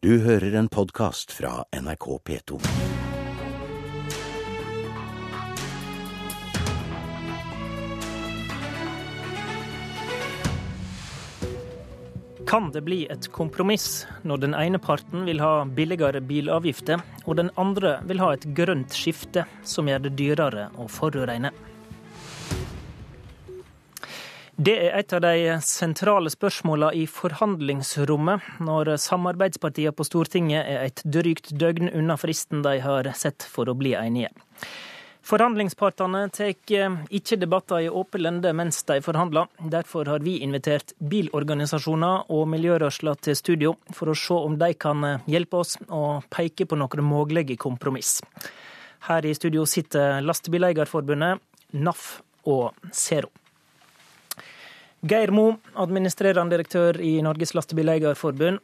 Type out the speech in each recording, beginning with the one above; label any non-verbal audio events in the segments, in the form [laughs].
Du hører en podkast fra NRK P2. Kan det bli et kompromiss når den ene parten vil ha billigere bilavgifter, og den andre vil ha et grønt skifte som gjør det dyrere å forurene? Det er et av de sentrale spørsmålene i forhandlingsrommet når samarbeidspartiene på Stortinget er et drygt døgn unna fristen de har sett for å bli enige. Forhandlingspartene tar ikke debatter i åpen lende mens de forhandler. Derfor har vi invitert bilorganisasjoner og miljørørsla til studio for å se om de kan hjelpe oss å peke på noen mulige kompromiss. Her i studio sitter Lastebileierforbundet, NAF og Zero. Geir Mo, administrerende direktør i Norges Lastebileierforbund.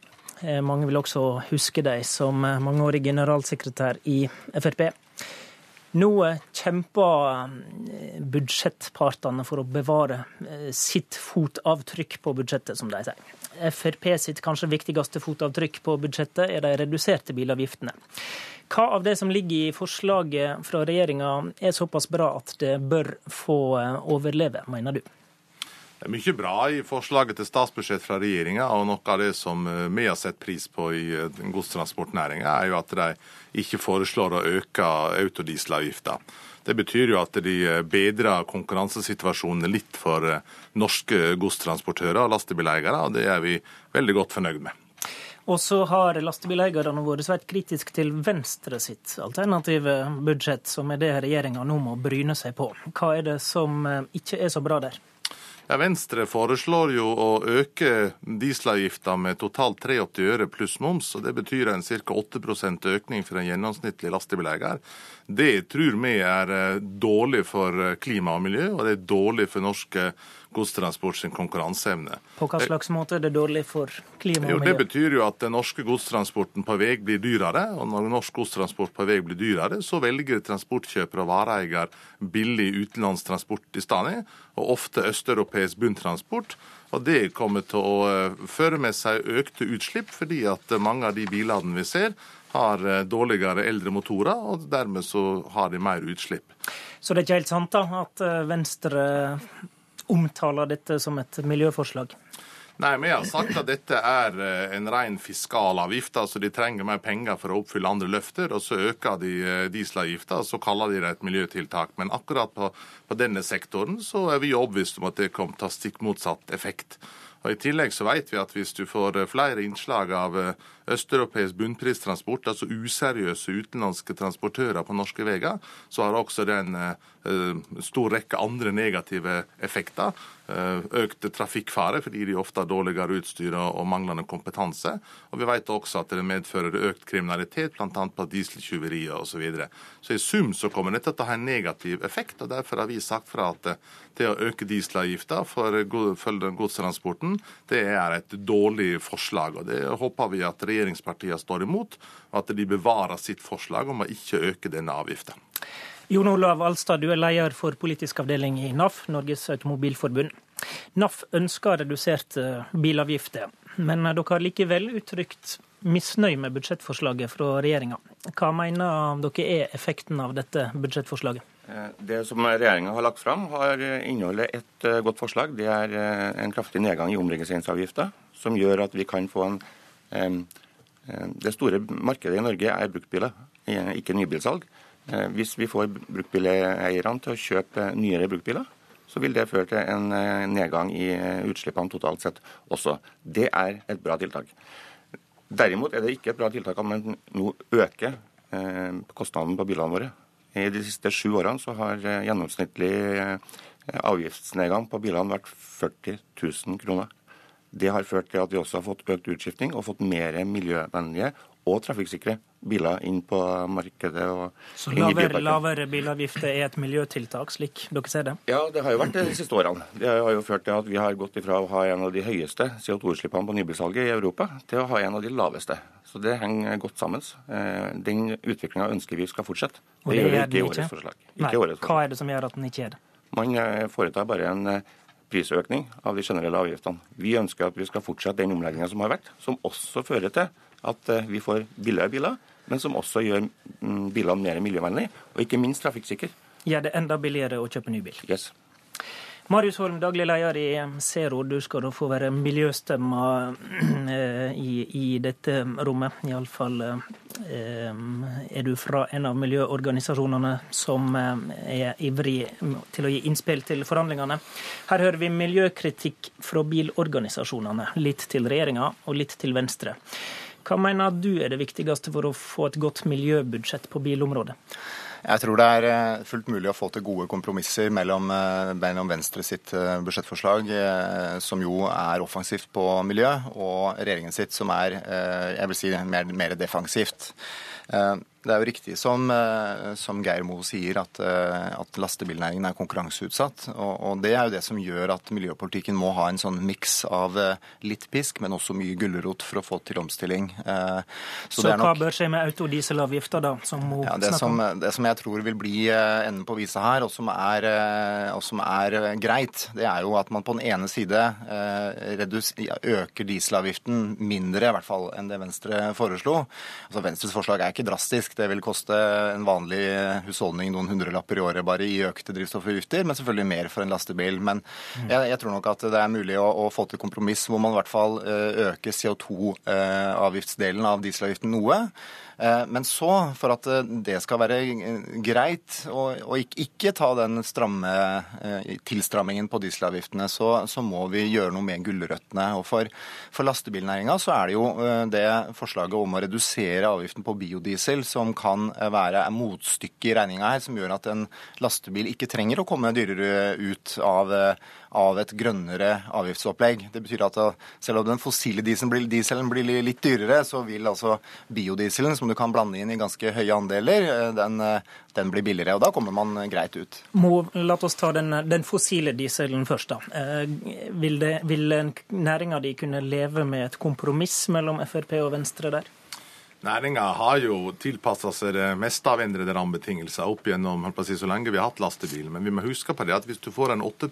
Mange vil også huske deg som mangeårig generalsekretær i Frp. Nå kjemper budsjettpartene for å bevare sitt fotavtrykk på budsjettet, som de sier. Frp sitt kanskje viktigste fotavtrykk på budsjettet er de reduserte bilavgiftene. Hva av det som ligger i forslaget fra regjeringa er såpass bra at det bør få overleve, mener du? Det er mye bra i forslaget til statsbudsjett fra regjeringa, og noe av det som vi har sett pris på i godstransportnæringa, er jo at de ikke foreslår å øke autodieselavgifta. Det betyr jo at de bedrer konkurransesituasjonen litt for norske godstransportører og lastebileiere, og det er vi veldig godt fornøyd med. Og så har lastebileierne vært svært kritiske til Venstre sitt alternative budsjett, som er det regjeringa nå må bryne seg på. Hva er det som ikke er så bra der? Ja, Venstre foreslår jo å øke dieselavgifta med totalt 83 øre pluss moms. og Det betyr en ca. 8% økning for en gjennomsnittlig lastebileier. Det tror vi er dårlig for klima og miljø, og det er dårlig for norsk godstransport sin konkurranseevne. På hva slags måte er det dårlig for klima og miljø? Jo, Det betyr jo at den norske godstransporten på vei blir dyrere. Og når norsk godstransport på vei blir dyrere, så velger transportkjøper og vareeier billig utenlandstransport i stedet, og ofte østeuropeisk bunntransport. Og Det kommer til å føre med seg økte utslipp, fordi at mange av de bilene vi ser, har dårligere eldre motorer, og dermed så har de mer utslipp. Så det er ikke helt sant da, at Venstre omtaler dette som et miljøforslag? Nei, vi har sagt at dette er en ren fiskalavgift. altså De trenger mer penger for å oppfylle andre løfter, og så øker de dieselavgifta, og så kaller de det et miljøtiltak. Men akkurat på, på denne sektoren så er vi overbevist om at det kommer til å ha stikk motsatt effekt. Og I tillegg så vet vi at hvis du får flere innslag av østeuropeisk bunnpristransport, altså useriøse utenlandske transportører på norske veier, så har også den en stor rekke andre negative effekter. Økt trafikkfare fordi de ofte har dårligere utstyr og manglende kompetanse. Og vi vet også at det medfører økt kriminalitet, bl.a. på dieseltyverier osv. Så, videre. så i sum så kommer dette til å ha en negativ effekt, og derfor har vi sagt fra at det å øke dieselavgifta for godstransporten, det er et dårlig forslag. og Det håper vi at regjeringspartiene står imot, og at de bevarer sitt forslag om å ikke øke denne avgifta. Jon Olav Alstad, du er leder for politisk avdeling i NAF, Norges Automobilforbund. NAF ønsker reduserte bilavgifter, men dere har likevel uttrykt misnøye med budsjettforslaget fra regjeringa. Hva mener dere er effekten av dette budsjettforslaget? Det som regjeringa har lagt fram, har inneholder et godt forslag. Det er en kraftig nedgang i omregistreringsavgifta, som gjør at vi kan få en Det store markedet i Norge er bruktbiler, ikke nybilsalg. Hvis vi får bruktbileierne til å kjøpe nyere bruktbiler, så vil det føre til en nedgang i utslippene totalt sett også. Det er et bra tiltak. Derimot er det ikke et bra tiltak at man nå øker kostnaden på bilene våre. I de siste sju årene så har gjennomsnittlig avgiftsnedgang på bilene vært 40 000 kroner. Det har ført til at vi også har fått økt utskifting og fått mer miljøvennlige og trafikksikre biler inn på markedet. Så lavere, lavere bilavgifter er et miljøtiltak, slik dere ser det? Ja, det har jo vært det de siste årene. Det har jo ført til at vi har gått ifra å ha en av de høyeste CO2-utslippene på nybilsalget i Europa, til å ha en av de laveste. Så det henger godt sammen. Den utviklinga ønsker vi skal fortsette. Det, det gjør ikke i årets forslag. Nei, Hva er det som gjør at den ikke er det? Man foretar bare en prisøkning av de generelle avgiftene. Vi ønsker at vi skal fortsette den omlegginga som har vært, som også fører til at eh, vi får billigere biler, men som også gjør mm, bilene mer miljøvennlige, og ikke minst trafikksikre. Gjør det enda billigere å kjøpe ny bil. Yes. Marius Holm, daglig leder i Zero. Du skal da få være miljøstemma [clears throat] eh, i, i dette rommet. Iallfall eh, er du fra en av miljøorganisasjonene som eh, er ivrig til å gi innspill til forhandlingene. Her hører vi miljøkritikk fra bilorganisasjonene. Litt til regjeringa og litt til Venstre. Hva mener du er det viktigste for å få et godt miljøbudsjett på bilområdet? Jeg tror det er eh, fullt mulig å få til gode kompromisser mellom, eh, mellom Venstre sitt eh, budsjettforslag, som jo er offensivt på miljø, og regjeringen sitt, som er jeg vil si, mer, mer defensivt. Det er jo riktig som, eh, som Geir Moe sier, at, eh, at, lastebilnæringen er konkurranseutsatt. Og, og, det er jo det som gjør at miljøpolitikken må ha en sånn miks av eh, litt pisk, men også mye gulrot for å få til omstilling. Så, Så hva nok, bør skje med autodieselavgifta, da? Som Mo ja, det? Som, det som jeg tror vil bli enden på visa her, og som, er, og som er greit, det er jo at man på den ene side øker dieselavgiften mindre, i hvert fall, enn det Venstre foreslo. Altså Venstres forslag er ikke drastisk. Det vil koste en vanlig husholdning noen hundrelapper i året bare i økte drivstoffavgifter, men selvfølgelig mer for en lastebil. Men jeg, jeg, tror nok at det er mulig å, å få til kompromiss hvor man i hvert fall eh, øker CO2-avgiftsdelen eh, av dieselavgiften noe. Eh, men så, for at eh, det skal være greit, og, ikke, ta den stramme eh, tilstrammingen på dieselavgiftene, så, så må vi gjøre noe med gulrøttene. Og for, for lastebilnæringa så er det jo det forslaget om å redusere avgiften på biodiesel som kan være motstykket i regninga her, som gjør at en lastebil ikke trenger å komme dyrere ut av av et grønnere avgiftsopplegg. Det betyr at selv om den fossile dieselen blir, dieselen blir litt dyrere, så vil altså biodieselen, som du kan blande inn i ganske høye andeler, eh, den, eh, den blir billigere. Og da kommer man greit ut. Må, la oss ta den, den, fossile dieselen først, da. Eh, vil, det, vil næringa di kunne leve med et kompromiss mellom Frp og Venstre der? Næringa har jo tilpassa seg det meste av endrede rammebetingelser opp gjennom si, så lenge vi har hatt lastebil. Men vi må huske på det at hvis du får en 8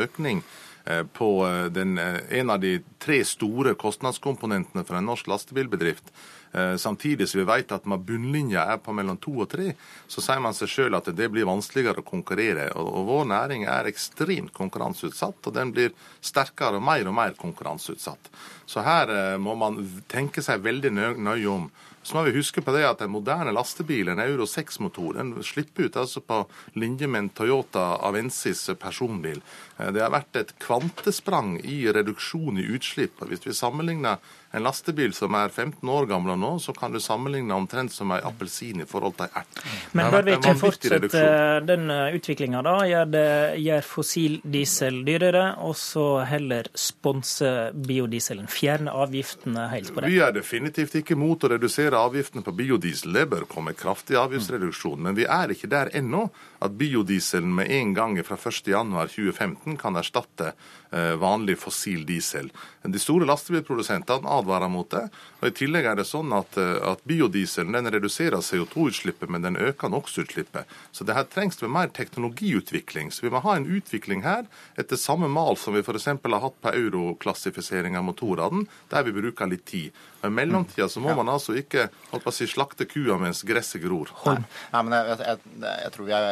økning eh, på eh, den, eh, en av de tre store kostnadskomponentene for en norsk lastebilbedrift, samtidig som vi vet at bunnlinja er på mellom to og tre, så sier man seg sjøl at det blir vanskeligere å konkurrere. Og vår næring er ekstremt konkurranseutsatt, og den blir sterkere og mer og mer konkurranseutsatt. Så her må man tenke seg veldig nøye om. Så må vi huske på det at en moderne lastebil, en Euro 6-motor, den slipper ut altså på linje med en Toyota Avensis personbil. Eh, det har vært et kvantesprang i reduksjon i utslipp. Hvis vi sammenligner en lastebil som er 15 år gammel nå, så kan du sammenligne omtrent som en appelsin i forhold til en ert. Men bør vi ikke fortsette den eh, utviklinga, da? Gjør, det, gjør fossil diesel dyrere, og så heller sponse biodieselen? Fjerne avgiftene helt på det? Vi er definitivt ikke mot å redusere avgiftene på biodiesel. Det bør komme kraftig avgiftsreduksjon. Men vi er ikke der ennå at biodieselen med en gang fra 1.1.2015 kan erstatte vanlig fossil diesel. De store lastebilprodusentene advarer mot det. og I tillegg er det sånn at, eh, at biodieselen den reduserer CO2-utslippet, men den øker NOx-utslippet. Så det her trengs det mer teknologiutvikling. Så vi må ha en utvikling her etter samme mal som vi f.eks. har hatt på euroklassifisering av motorene, der vi bruker litt tid. Og I mellomtida så må man altså ikke si, slakte kua mens gresset gror. Nei, Nei men jeg, jeg, jeg, tror vi er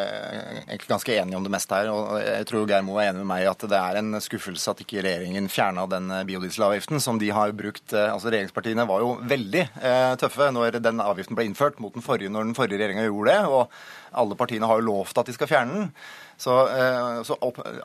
egentlig ganske enige om det meste her. og Jeg tror Geir Moe er enig med meg i at det er en skuffelse at ikke regjeringen fjerna den biodieselavgiften som de har brukt. Eh, altså Regjeringspartiene var jo veldig eh, tøffe når den avgiften ble innført mot den forrige når den forrige regjeringa gjorde det. og alle partiene har jo lovt at de skal fjerne den. Så, eh, så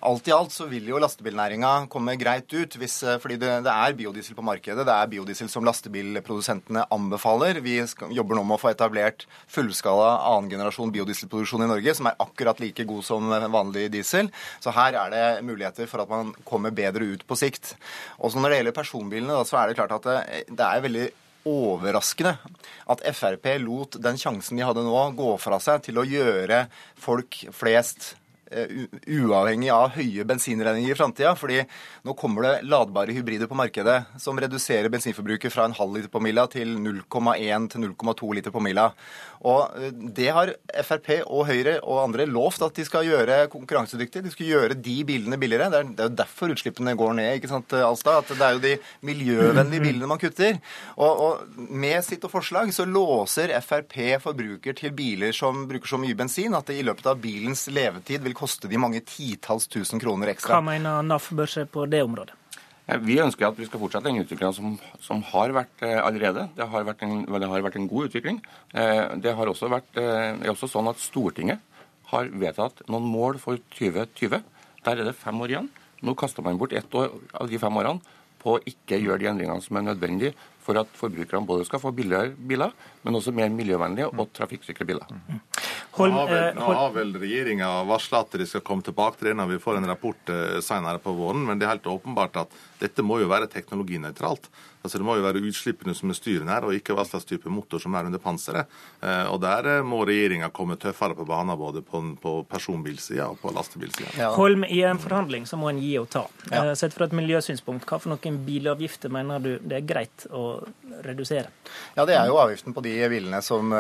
alt i alt så vil jo lastebilnæringa komme greit ut, hvis, eh, fordi det, det, er biodiesel på markedet. Det er biodiesel som lastebilprodusentene anbefaler. Vi skal, jobber nå med å få etablert fullskala annengenerasjon biodieselproduksjon i Norge, som er akkurat like god som vanlig diesel. Så her er det muligheter for at man kommer bedre ut på sikt. Også når det gjelder personbilene, da, så er det klart at det, det er veldig overraskende at Frp lot den sjansen de hadde nå, gå fra seg til å gjøre folk flest uavhengig av høye bensinregninger i framtida. Fordi nå kommer det ladbare hybrider på markedet som reduserer bensinforbruket fra en halv liter på mila til 0,1 til 0,2 liter på mila. Og Det har Frp og Høyre og andre lovt at de skal gjøre konkurransedyktig. De skal gjøre de bilene billigere. Det er, det er derfor utslippene går ned. ikke sant, Alstad? At Det er jo de miljøvennlige [clears throat] bilene man kutter. Og, og Med sitt og forslag så låser Frp forbruker til biler som bruker så mye bensin at det i løpet av bilens levetid vil koste de mange titalls tusen kroner ekstra. Hva mener NAF bør skje på det området? Vi ønsker at vi skal fortsette den utviklinga som, som, har vært eh, allerede. Det har vært, en, det har vært en god utvikling. Eh, det har også vært, eh, det er også sånn at Stortinget har vedtatt noen mål for 2020. Der er det fem år igjen. Nå kaster man bort ett år av de fem årene på å ikke gjøre de endringene som er nødvendige for at forbrukerne både skal få billigere biler, men også mer miljøvennlige og trafikksikre biler. Holm, nå har vel, nå har vel regjeringa varsla at de skal komme tilbake til det når vi får en rapport senere på våren, men det er helt åpenbart at dette må jo være teknologinøytralt. Altså Det må jo være utslippene som er styrende her, og ikke hva slags type motor som er under panseret. Eh, og Der eh, må regjeringa komme tøffere på banen, både på, på personbilsida og på lastebilsida. Ja. Holm, i en forhandling så må en gi og ta. Ja. Eh, sett fra et miljøsynspunkt, hva for noen bilavgifter mener du det er greit å redusere? Ja, Det er jo avgiften på de bilene som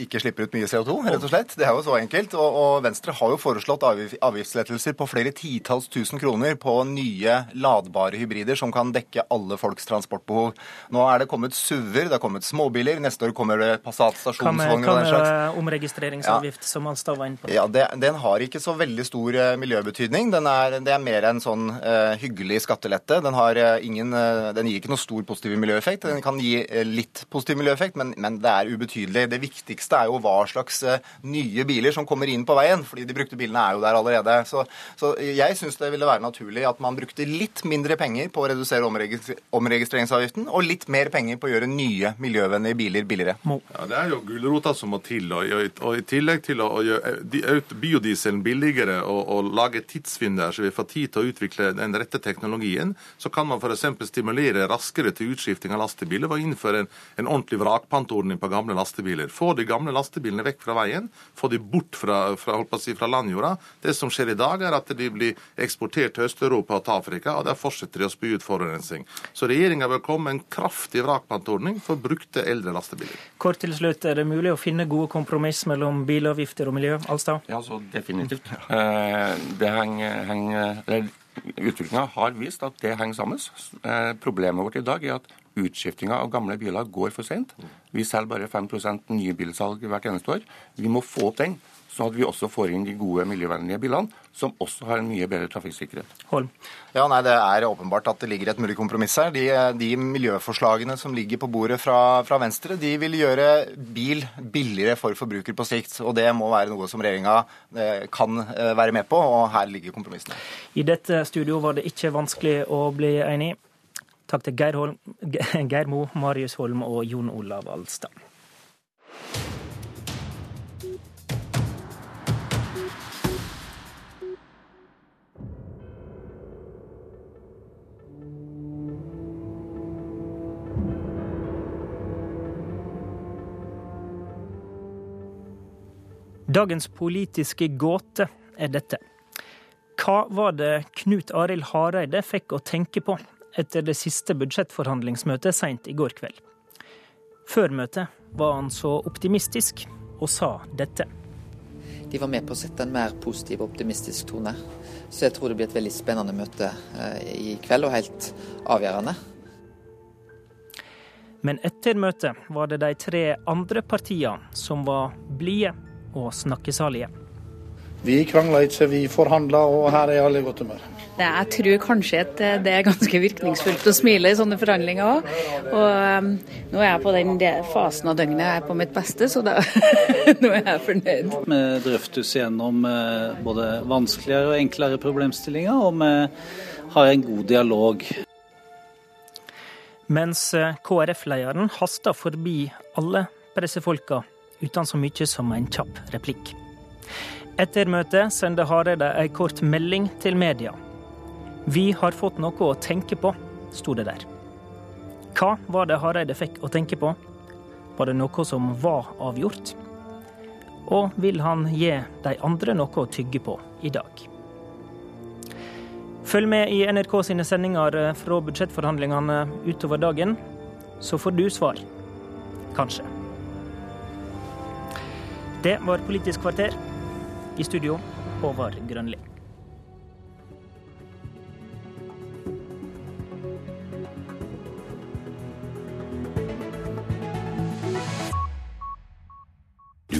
ikke slipper ut mye CO2, rett og slett. Det er jo så enkelt. Og, Venstre har jo foreslått avgiftslettelser på flere titalls tusen kroner på nye ladbare hybrider som kan dekke alle folks transportbehov. Nå er det kommet SUV-er, det har kommet småbiler. Neste år kommer det Passat stasjonsvogner og den slags. Hva med omregistreringsavgift, ja. som Alstad var inne på? Ja, det, Den har ikke så veldig stor uh, miljøbetydning. Den er, det er mer en sånn uh, hyggelig skattelette. Den, har, uh, ingen, den, gir ikke noe stor positiv miljøeffekt. Den kan gi litt positiv miljøeffekt, men, men, det er ubetydelig. Det viktigste er jo hva slags nye biler som kommer inn på veien, fordi de brukte bilene er jo der allerede. Så, så jeg syns det ville være naturlig at man brukte litt mindre penger på å redusere omregistreringsavgiften, og litt mer penger på å gjøre nye miljøvennlige biler billigere. Ja, Det er jo gulrota som må til. Og, og, i tillegg til å, å gjøre biodieselen billigere og, og lage tidsvinduer så vi får tid til å utvikle den rette teknologien, så kan man f.eks. stimulere raskere til utskifting av lastebiler å innføre en, en ordentlig vrakpantordning på gamle lastebiler. Få de gamle lastebilene vekk fra veien, få de bort fra, fra, si, fra landjorda. Det som skjer i dag, er at de blir eksportert til Øst-Europa og til Afrika, og der fortsetter de å spy ut forurensning. Så regjeringa bør komme med en kraftig vrakpantordning for brukte eldre lastebiler. Kort til slutt, Er det mulig å finne gode kompromiss mellom bilavgifter og miljø? Alstad? Ja, så definitivt. Eh, det henger, henger Utviklinga har vist at det henger sammen. Eh, problemet vårt i dag er at utskiftinga av gamle biler går for sent. Vi selger bare 5% nybilsalg hvert eneste år. Vi må få opp den sånn at vi også får inn de gode miljøvennlige bilene, som også har en mye bedre trafikksikkerhet. Holm. Ja, nei, Det er åpenbart at det ligger et mulig kompromiss her. De, de miljøforslagene som ligger på bordet fra, fra, Venstre, de vil gjøre bil billigere for forbruker på sikt. Og det må være noe som regjeringa eh, kan eh, være med på, og her ligger kompromissene. I dette studio var det ikke vanskelig å bli enig. Takk til Geir, Holm, Geir Mo, Marius Holm og Jon Olav Alstad. Dagens politiske gåte er dette. Hva var det Knut Arild Hareide fikk å tenke på etter det siste budsjettforhandlingsmøtet seint i går kveld? Før møtet var han så optimistisk og sa dette. De var med på å sette en mer positiv og optimistisk tone. Så jeg tror det blir et veldig spennende møte eh, i kveld, og helt avgjørende. Men etter møtet var det de tre andre partiene som var blide og snakkesalige. Vi krangla ikke, vi forhandla, og her er alle i godt humør. Jeg tror kanskje at det er ganske virkningsfullt å smile i sånne forhandlinger òg. Og um, nå er jeg på den fasen av døgnet jeg er på mitt beste, så da, [laughs] nå er jeg fornøyd. Vi drøftes gjennom uh, både vanskeligere og enklere problemstillinger, og vi har en god dialog. Mens uh, KrF-lederen haster forbi alle pressefolka uten så mye som en kjapp replikk. Etter møtet sender Hareide ei kort melding til media. Vi har fått noe å tenke på, sto det der. Hva var det Hareide fikk å tenke på? Var det noe som var avgjort? Og vil han gi de andre noe å tygge på i dag? Følg med i NRK sine sendinger fra budsjettforhandlingene utover dagen, så får du svar. Kanskje. Det var Politisk kvarter. I studio, Håvard Grønli.